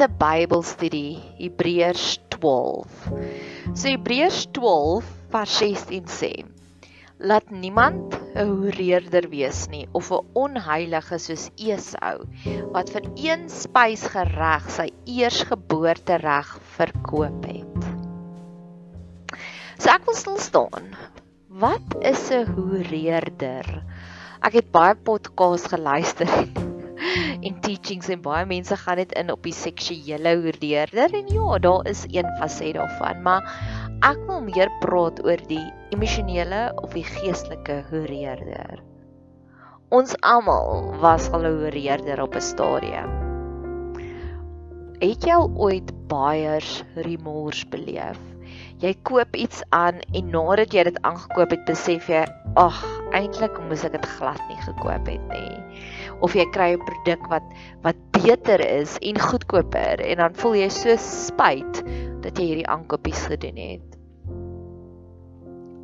'n Bybelstudie, Hebreërs 12. So Hebreërs 12 vers 16 sê: Laat niemand 'n hoereerder wees nie of 'n onheilige soos Esau wat vir een spys gereg sy eersgeboorte reg verkoop het. So ek wil stil staan. Wat is 'n hoereerder? Ek het baie podcasts geluister en teachings en baie mense gaan dit in op die seksuele hoerdeerder en ja, daar is een faset daarvan, maar ek wil meer praat oor die emosionele of die geestelike hoerdeerder. Ons almal was al 'n hoerdeerder op 'n stadium. Het jy al ooit buyers remorse beleef? Jy koop iets aan en nadat jy dit aangekoop het, besef jy, ag, eintlik moes ek dit glad nie gekoop het nie. Of jy kry 'n produk wat wat beter is en goedkoper en dan voel jy so spyt dat jy hierdie aankopies gedoen het.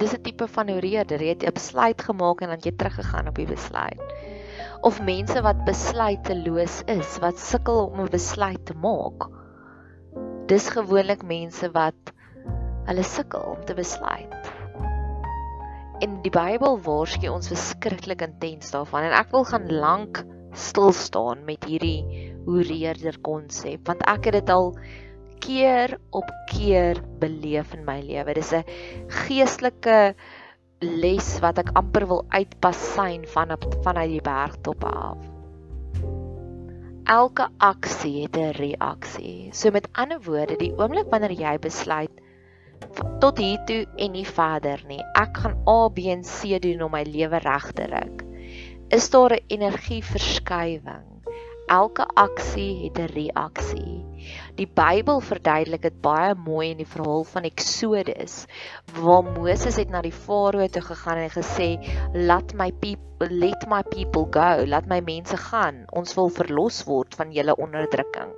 Dis 'n tipe van oreerder, jy het 'n besluit gemaak en dan jy teruggegaan op die besluit. Of mense wat besluiteloos is, wat sukkel om 'n besluit te maak. Dis gewoonlik mense wat hulle sukkel om te besluit. En die Bybel waarsku ons verskriklik intens daarvan en ek wil gaan lank stil staan met hierdie hoereerder konsep want ek het dit al keer op keer beleef in my lewe. Dis 'n geestelike les wat ek amper wil uitpasyn van vanuit die bergtop af. Elke aksie het 'n reaksie. So met ander woorde, die oomblik wanneer jy besluit tot hier toe en nie verder nie. Ek gaan A, B en C doen om my lewe reg te ry. Is daar 'n energieverskywing? Elke aksie het 'n reaksie. Die Bybel verduidelik dit baie mooi in die verhaal van Eksodus waar Moses het na die Farao toe gegaan en gesê, "Laat my people let my people go, laat my mense gaan. Ons wil verlos word van julle onderdrukking."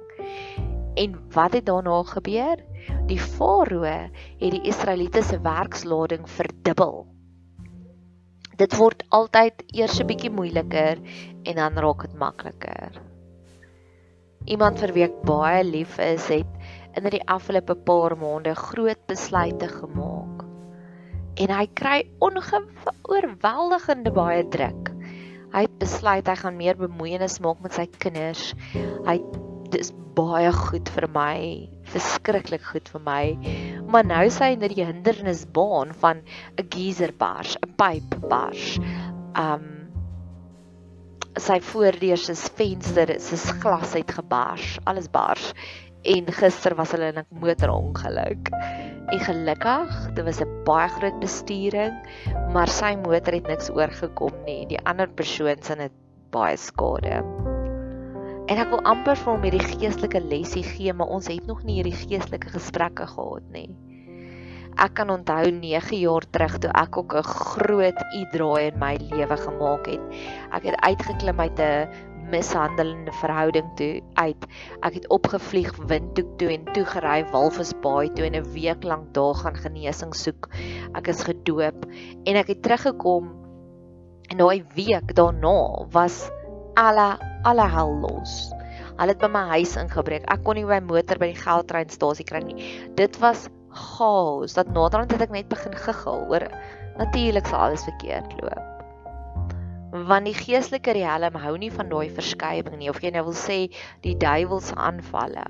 En wat het daarna gebeur? Die farao het die Israeliete se werkslading verdubbel. Dit word altyd eers 'n bietjie moeiliker en dan raak dit makliker. Iemand vir wie ek baie lief is, het in die afgelope paar maande groot besluite gemaak. En hy kry ongeoorweldigende baie druk. Hy het besluit hy gaan meer bemoeienis maak met sy kinders. Hy dis baie goed vir my, verskriklik goed vir my. Maar nou sê hy net die hindernisbaan van 'n geyser bars, 'n pyp bars. Um sy voordeur se venster, se glas het gebars, alles bars. En gister was hulle in 'n motorongeluk. En gelukkig, dit was 'n baie groot bestuuring, maar sy motor het niks oorgekom nie. Die ander persoon se het baie skade. En ek wil amper vir hom hierdie geestelike lesie gee, maar ons het nog nie hierdie geestelike gesprekke gehad nie. Ek kan onthou 9 jaar terug toe ek ook 'n groot u-draai in my lewe gemaak het. Ek het uitgeklim uit 'n mishandelende verhouding toe uit. Ek het opgevlieg windhoek toe en toe gery Walvisbaai toe en 'n week lank daar gaan genesing soek. Ek is gedoop en ek het teruggekom en daai week daarna was alle alle hel los. Hulle het by my huis ingebreek. Ek kon nie my motor by die geldtreinstasie kry nie. Dit was chaos. Dat naderhand het ek net begin giggel oor natuurlik sal alles verkeerd loop. Want die geestelike riem hou nie van daai verskywing nie of jy nou wil sê die duiwels aanvalle.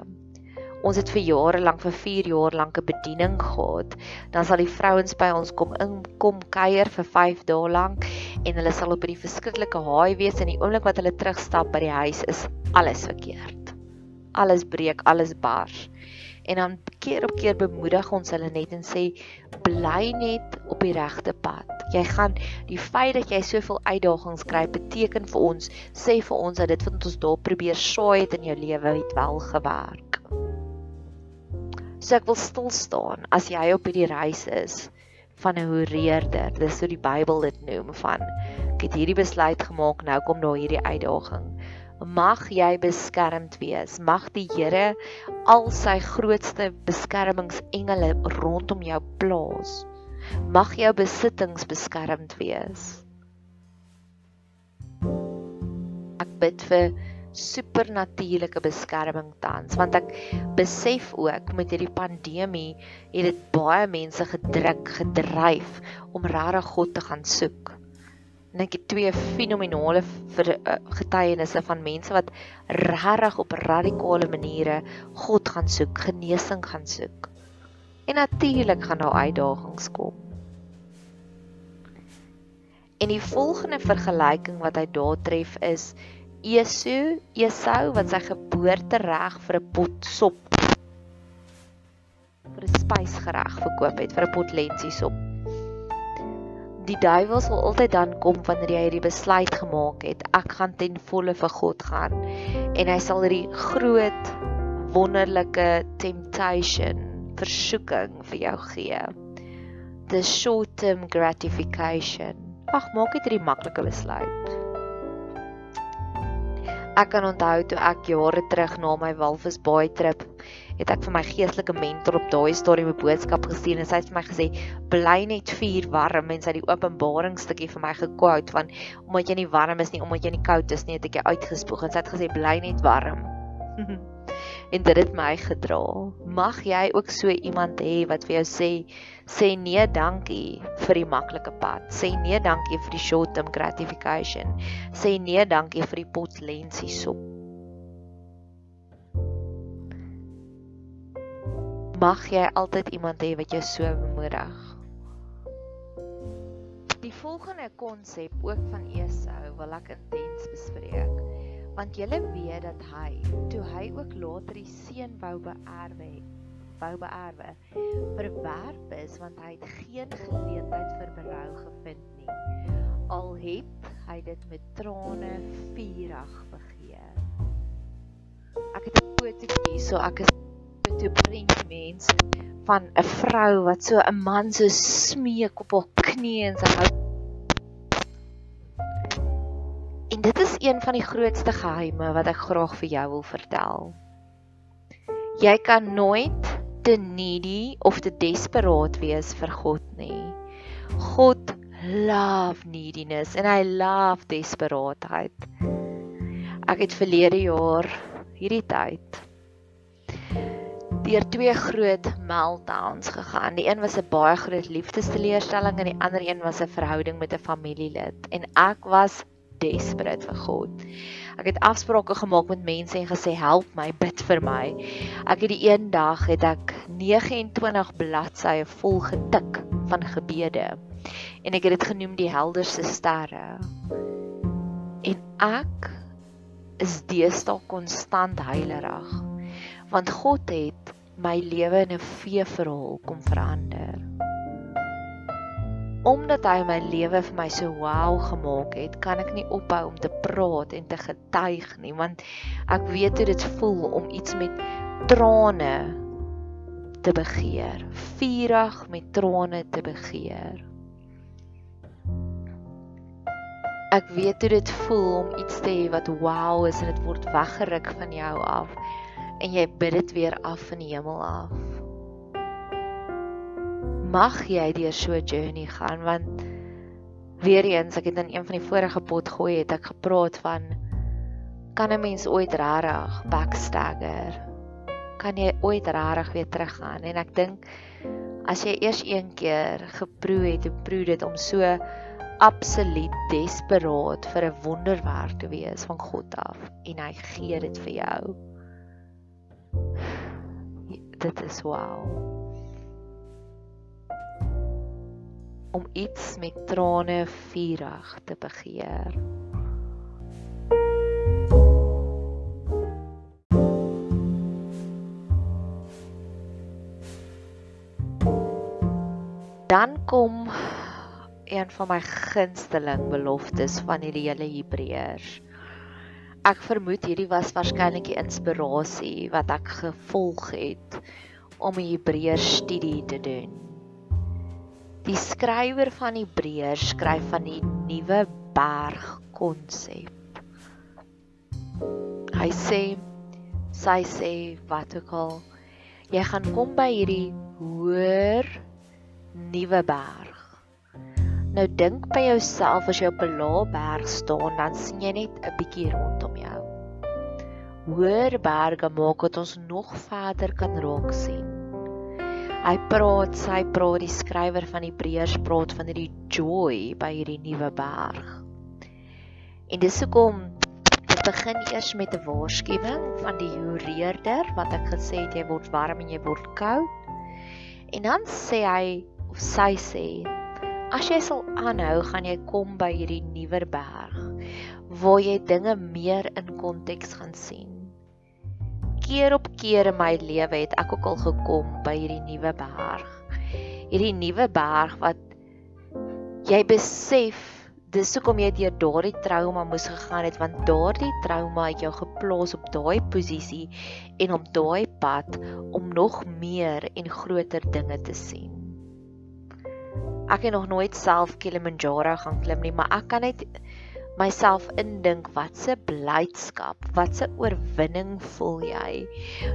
Ons het vir jare lank vir 4 jaar lank 'n bediening gehad. Dan sal die vrouens by ons kom in kom kuier vir 5 dae lank en hulle sal op 'n verskriklike haai wees en die oomblik wat hulle terugstap by die huis is alles verkeerd. Alles breek, alles bars. En dan keer op keer bemoedig ons hulle net en sê bly net op die regte pad. Jy gaan die feit dat jy soveel uitdagings kry beteken vir ons sê vir ons dat dit wat ons daar probeer saai het in jou lewe het wel gewerk. So ek wil stil staan as jy op hierdie reis is van 'n hoereerder. Dis so die Bybel dit noem van ek het hierdie besluit gemaak, nou kom daar hierdie uitdaging. Mag jy beskermd wees. Mag die Here al sy grootste beskermingsengele rondom jou plaas. Mag jou besittings beskermd wees. Ek bid vir supernatuurlike beskerming tans want ek besef ook met hierdie pandemie het dit baie mense gedruk gedryf om regtig God te gaan soek. En ek het twee fenominale eh, getuienisse van mense wat regtig op radikale maniere God gaan soek, genesing gaan soek. En natuurlik gaan daar uitdagings kom. En die volgende vergelyking wat hy daar tref is Esau, Esau wat sy geboortereg vir 'n pot sop vir 'n spysgereg verkoop het vir 'n pot lentsiesop. Die duiwel sal altyd dan kom wanneer jy hierdie besluit gemaak het, ek gaan ten volle vir God gaan en hy sal hierdie groot wonderlike temptation, versoeking vir jou gee. The short-term gratification. Ag, maak dit 'n maklike besluit. Ek kan onthou toe ek jare terug na my Walvisbaai trip het ek vir my geestelike mentor op daai stadium 'n boodskap gestuur en sy het vir my gesê bly net vuur warm en sy het die openbaring stukkie vir my gekwout van omdat jy nie warm is nie omdat jy nie koud is nie het ek jou uitgespoeg en sy het gesê bly net warm en dit het my gedra. Mag jy ook so iemand hê wat vir jou sê sê nee dankie vir die maklike pad. Sê nee dankie vir die short term gratification. Sê nee dankie vir die pot lensie sop. Mag jy altyd iemand hê wat jou so bemoedig. Die volgende konsep ook van Esau wil ek intens bespreek want julle weet dat hy toe hy ook later die seun wou beerwe wou beerwe verwerp is want hy het geen geleentheid vir berou gevind nie. Al het hy dit met trane vurig begeer. Ek het 'n foto hier so ek is toe print mense van 'n vrou wat so 'n man so smeek op haar knieë en sy hou een van die grootste geheime wat ek graag vir jou wil vertel. Jy kan nooit te needy of te desperaat wees vir God nie. God love neediness en hy love desperaatheid. Ek het verlede jaar hierdie tyd deur twee groot meltdowns gegaan. Die een was 'n baie groot liefdesteleurstelling en die ander een was 'n verhouding met 'n familielid en ek was desperate vir God. Ek het afsprake gemaak met mense en gesê help my, bid vir my. Ek het die een dag het ek 29 bladsye vol getik van gebede en ek het dit genoem die helderste sterre. En ek is deesdae konstant heilerig want God het my lewe in 'n vee verhaal kom verander omdat hy my lewe vir my so wow gemaak het, kan ek nie ophou om te praat en te getuig nie, want ek weet hoe dit voel om iets met trane te begeer, vurig met trane te begeer. Ek weet hoe dit voel om iets te hê wat wow is en dit word weggeruk van jou af. En jy bid dit weer af van die hemel af mag jy deur so 'n journey gaan want weer eens ek het in een van die vorige pot gooi het ek gepraat van kan 'n mens ooit regtig backstagger? Kan jy ooit regtig weer teruggaan? En ek dink as jy eers een keer geproe het en proe dit om so absoluut desperaat vir 'n wonderwerk te wees van God af en hy gee dit vir jou. Dit is wow om iets met trane vurig te begeer. Dan kom een van my gunsteling beloftes van hierdie hele Hebreërs. Ek vermoed hierdie was waarskynlik die inspirasie wat ek gevolg het om 'n Hebreërs studie te doen. Die skrywer van Hebreërs skryf van die nuwe berg konsep. Hy sê sy sê wat ook al jy gaan kom by hierdie hoër nuwe berg. Nou dink by jouself as jy op 'n lae berg staan, dan sien jy net 'n bietjie rondom jou. hoër berge maak dat ons nog verder kan raak sien. Hy praat, sy praat die skrywer van Hebreërs praat van hierdie joy by hierdie nuwe berg. En dis hoekom dit begin eers met 'n waarskuwing van die hureerder wat ek gesê het jy word warm en jy word koud. En dan sê hy of sy sê as jy sal aanhou, gaan jy kom by hierdie nuwer berg waar jy dinge meer in konteks gaan sien. Keer op keer in my lewe het ek ook al gekom by hierdie nuwe berg. Hierdie nuwe berg wat jy besef dis hoekom jy deur daardie trauma moes gegaan het want daardie trauma het jou geplaas op daai posisie en op daai pad om nog meer en groter dinge te sien. Ek het nog nooit self Kilimanjaro gaan klim nie, maar ek kan net myself indink wat se blydskap, wat se oorwinning voel jy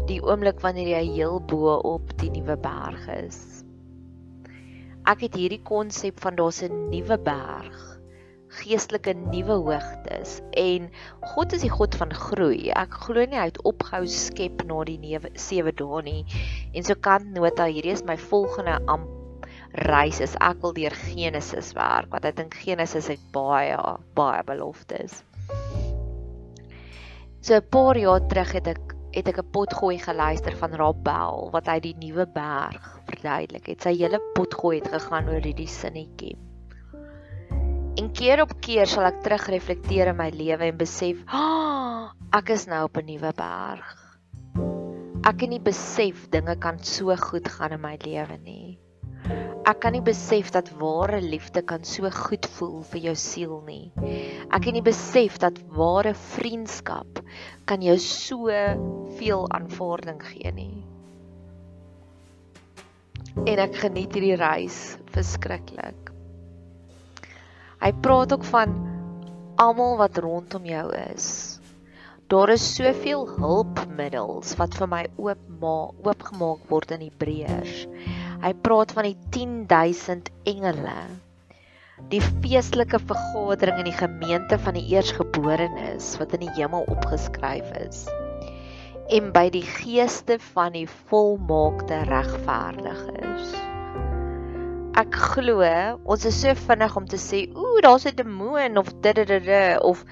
die oomblik wanneer jy heel bo op die nuwe berg is. Ek het hierdie konsep van daar's 'n nuwe berg, geestelike nuwe hoogtes en God is die God van groei. Ek glo nie hy het opgehou skep na die 7 dae nie. En so kan nota hierdie is my volgende amp reis is ek wil deur Genesis werk want ek dink Genesis het baie baie beloftes. So 'n paar jaar terug het ek het ek 'n potgooi geluister van Rabel wat hy die nuwe berg verduidelik het. Sy hele potgooi het gegaan oor hierdie sinnetjie. En keer op keer sal ek terugreflekteer in my lewe en besef, "Ah, ek is nou op 'n nuwe berg." Ek het nie besef dinge kan so goed gaan in my lewe nie. Ek kan nie besef dat ware liefde kan so goed voel vir jou siel nie. Ek het nie besef dat ware vriendskap kan jou so veel aanvaarding gee nie. En ek geniet hierdie reis verskriklik. Hy praat ook van almal wat rondom jou is. Daar is soveel hulpmiddels wat vir my oopmaak oopgemaak word in Hebreërs. Hy praat van die 10000 engele. Die feestelike vergadering in die gemeente van die eersgeborenes wat in die hemel opgeskryf is. En by die geeste van die volmaakte regverdiges. Ek glo ons is so vinnig om te sê, ooh, daar's 'n demoon of dit of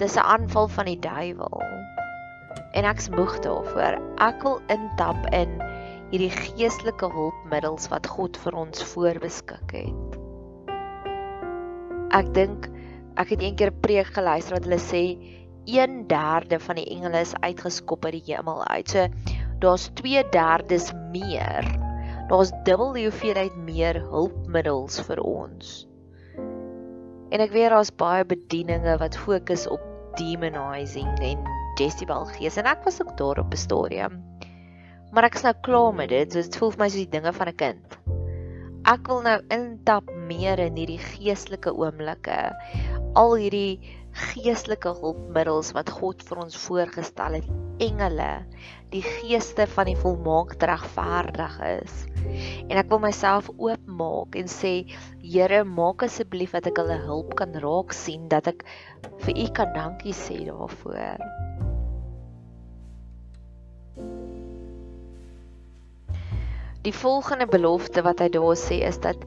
dis 'n aanval van die duiwel. En ek's moeg daarvoor. Ek wil intap in hierdie geestelike hulpmiddels wat God vir ons voorbeskik het. Ek dink ek het eendag 'n preek geluister wat hulle sê 1/3 van die engele is uitgeskop uit die hemel uit. So daar's 2/3 meer. Daar's dubbel die hoeveelheid meer hulpmiddels vir ons. En ek weet daar's baie bedieninge wat fokus op demonizing en Jezebel gees en ek was ook daar op 'n stadium maar ek is nou klaar met dit. So dit voel vir my soos die dinge van 'n kind. Ek wil nou intap meer in hierdie geestelike oomblikke. Al hierdie geestelike hulpmiddels wat God vir ons voorgestel het, engele, die geeste van die volmaakte regverdig is. En ek wil myself oopmaak en sê, Here, maak asseblief dat ek hulle hulp kan raak sien dat ek vir U kan dankie sê daarvoor. Die volgende belofte wat hy daar sê is dat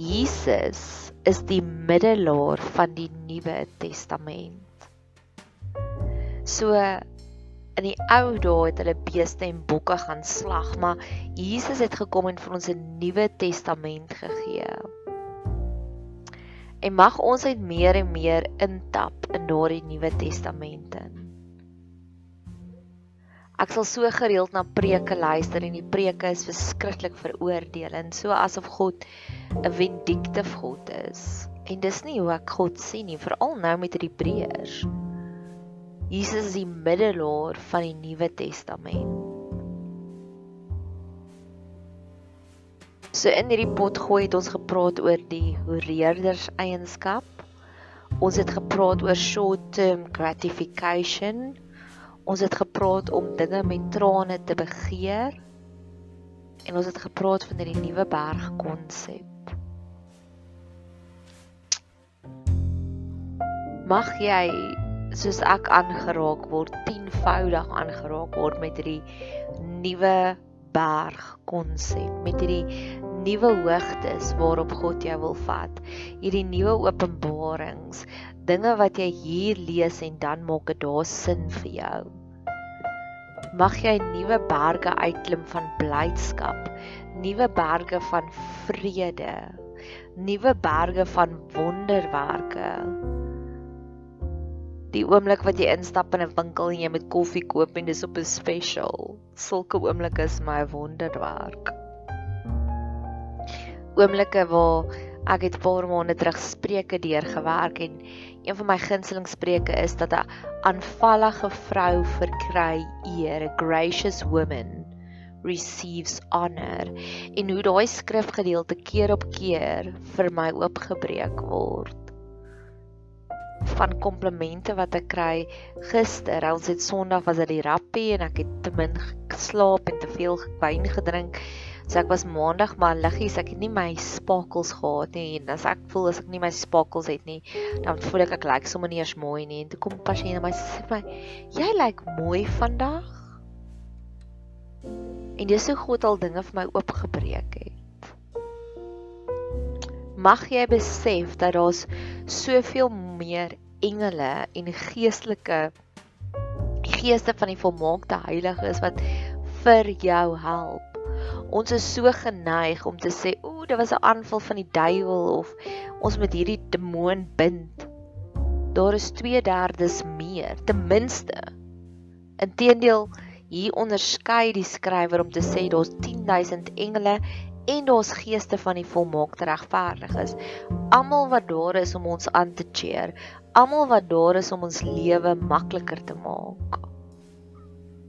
Jesus is die middelaar van die Nuwe Testament. So in die ou dae het hulle beeste en bokke gaan slag, maar Jesus het gekom en vir ons 'n Nuwe Testament gegee. En mag ons uit meer en meer intap in daardie Nuwe Testamente. Ek sal so gereeld na preke luister en die preke is verskriklik veroordelend, so asof God 'n vindictive God is. En dis nie hoe ek God sien nie, veral nou met die Hebreërs. Jesus is die middelaar van die Nuwe Testament. So in hierdie pot gooi het ons gepraat oor die horeerders eienskap. Ons het gepraat oor short-term gratification Ons het gepraat om dinge met trane te begeer en ons het gepraat van hierdie nuwe berg konsep. Mag jy soos ek aangeraak word, tienvoudig aangeraak word met hierdie nuwe berg konsep, met hierdie nuwe hoogtes waarop God jou wil vat. Hierdie nuwe openbarings, dinge wat jy hier lees en dan maak dit daar sin vir jou. Mag jy nuwe berge uitklim van blydskap, nuwe berge van vrede, nuwe berge van wonderwerke. Die oomblik wat jy instap in 'n winkel en jy met koffie koop en dis op 'n special, sulke oomblikke is my wonderwerk oomblikke waar ek het 'n paar maande terug spreuke deurgewerk en een van my gunsteling spreuke is dat 'n aanvallige vrou verkry eer, a gracious woman receives honor. En hoe daai skrifgedeelte keer op keer vir my oopgebreek word. Van komplimente wat ek kry. Gister ons het sonderdag was dit die rappie en ek het te min geslaap en te veel wyn gedrink So ek was maandag maar liggies, ek het nie my spakels gehad nie en as ek voel as ek nie my spakels het nie, dan voel ek ek lyk sommer nie eens mooi nie en toe kom pasiënt en my sê my, "Jy lyk mooi vandag." En dis hoe God al dinge vir my oopgebreek het. Mag jy besef dat daar's soveel meer engele en geestelike geeste van die volmaakte heiliges wat vir jou help Ons is so geneig om te sê, "Ooh, dit was 'n aanval van die duiwel of ons moet hierdie demoon bind." Daar is 2/3 meer, ten minste. Inteendeel, hier onderskei die skrywer om te sê daar's 10000 engele en daar's geeste van die volmaakte regverdiges. Almal wat daar is om ons aan te cheer, almal wat daar is om ons lewe makliker te maak.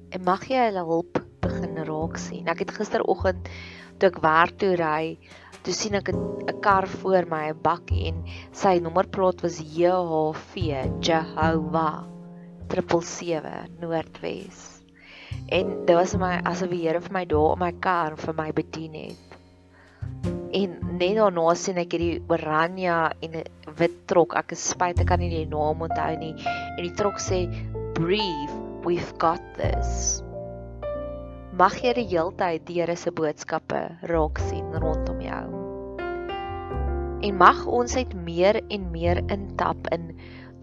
En mag jy hulle hulp begin raak sien. Ek het gisteroggend toe ek werk toe ry, toe sien ek 'n kar voor my, 'n bakkie en sy nommerplaat was JHV, Jehovah 777 Noordwes. En dit was my asof die Here vir my daar op my kar vir my bedien het. En net daarna sien ek hierdie oranje en wit trok. Ek is spyt ek kan nie die naam onthou nie. En die trok sê breathe, we've got this mag jy die heeltyd die Here se boodskappe raak sien rondom jou. En mag ons uit meer en meer intap in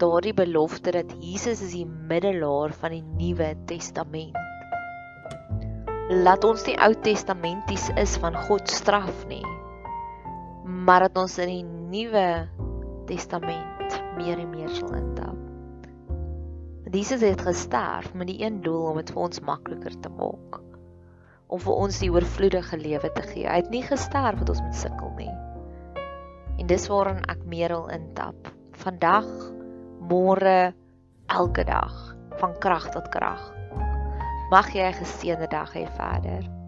daardie belofte dat Jesus is die middelaar van die Nuwe Testament. Laat ons nie Ou Testamenties is van God straf nie, maar dat ons in die Nuwe Testament meer en meer sal intap. Jesus het gesterf met die een doel om dit vir ons makliker te maak om vir ons die oorvloedige lewe te gee. Hy het nie gesterf dat ons moet sukkel nie. En dis waarin ek meer wil intap. Vandag, môre, elke dag van krag tot krag. Mag jy 'n geseënde dag hê verder.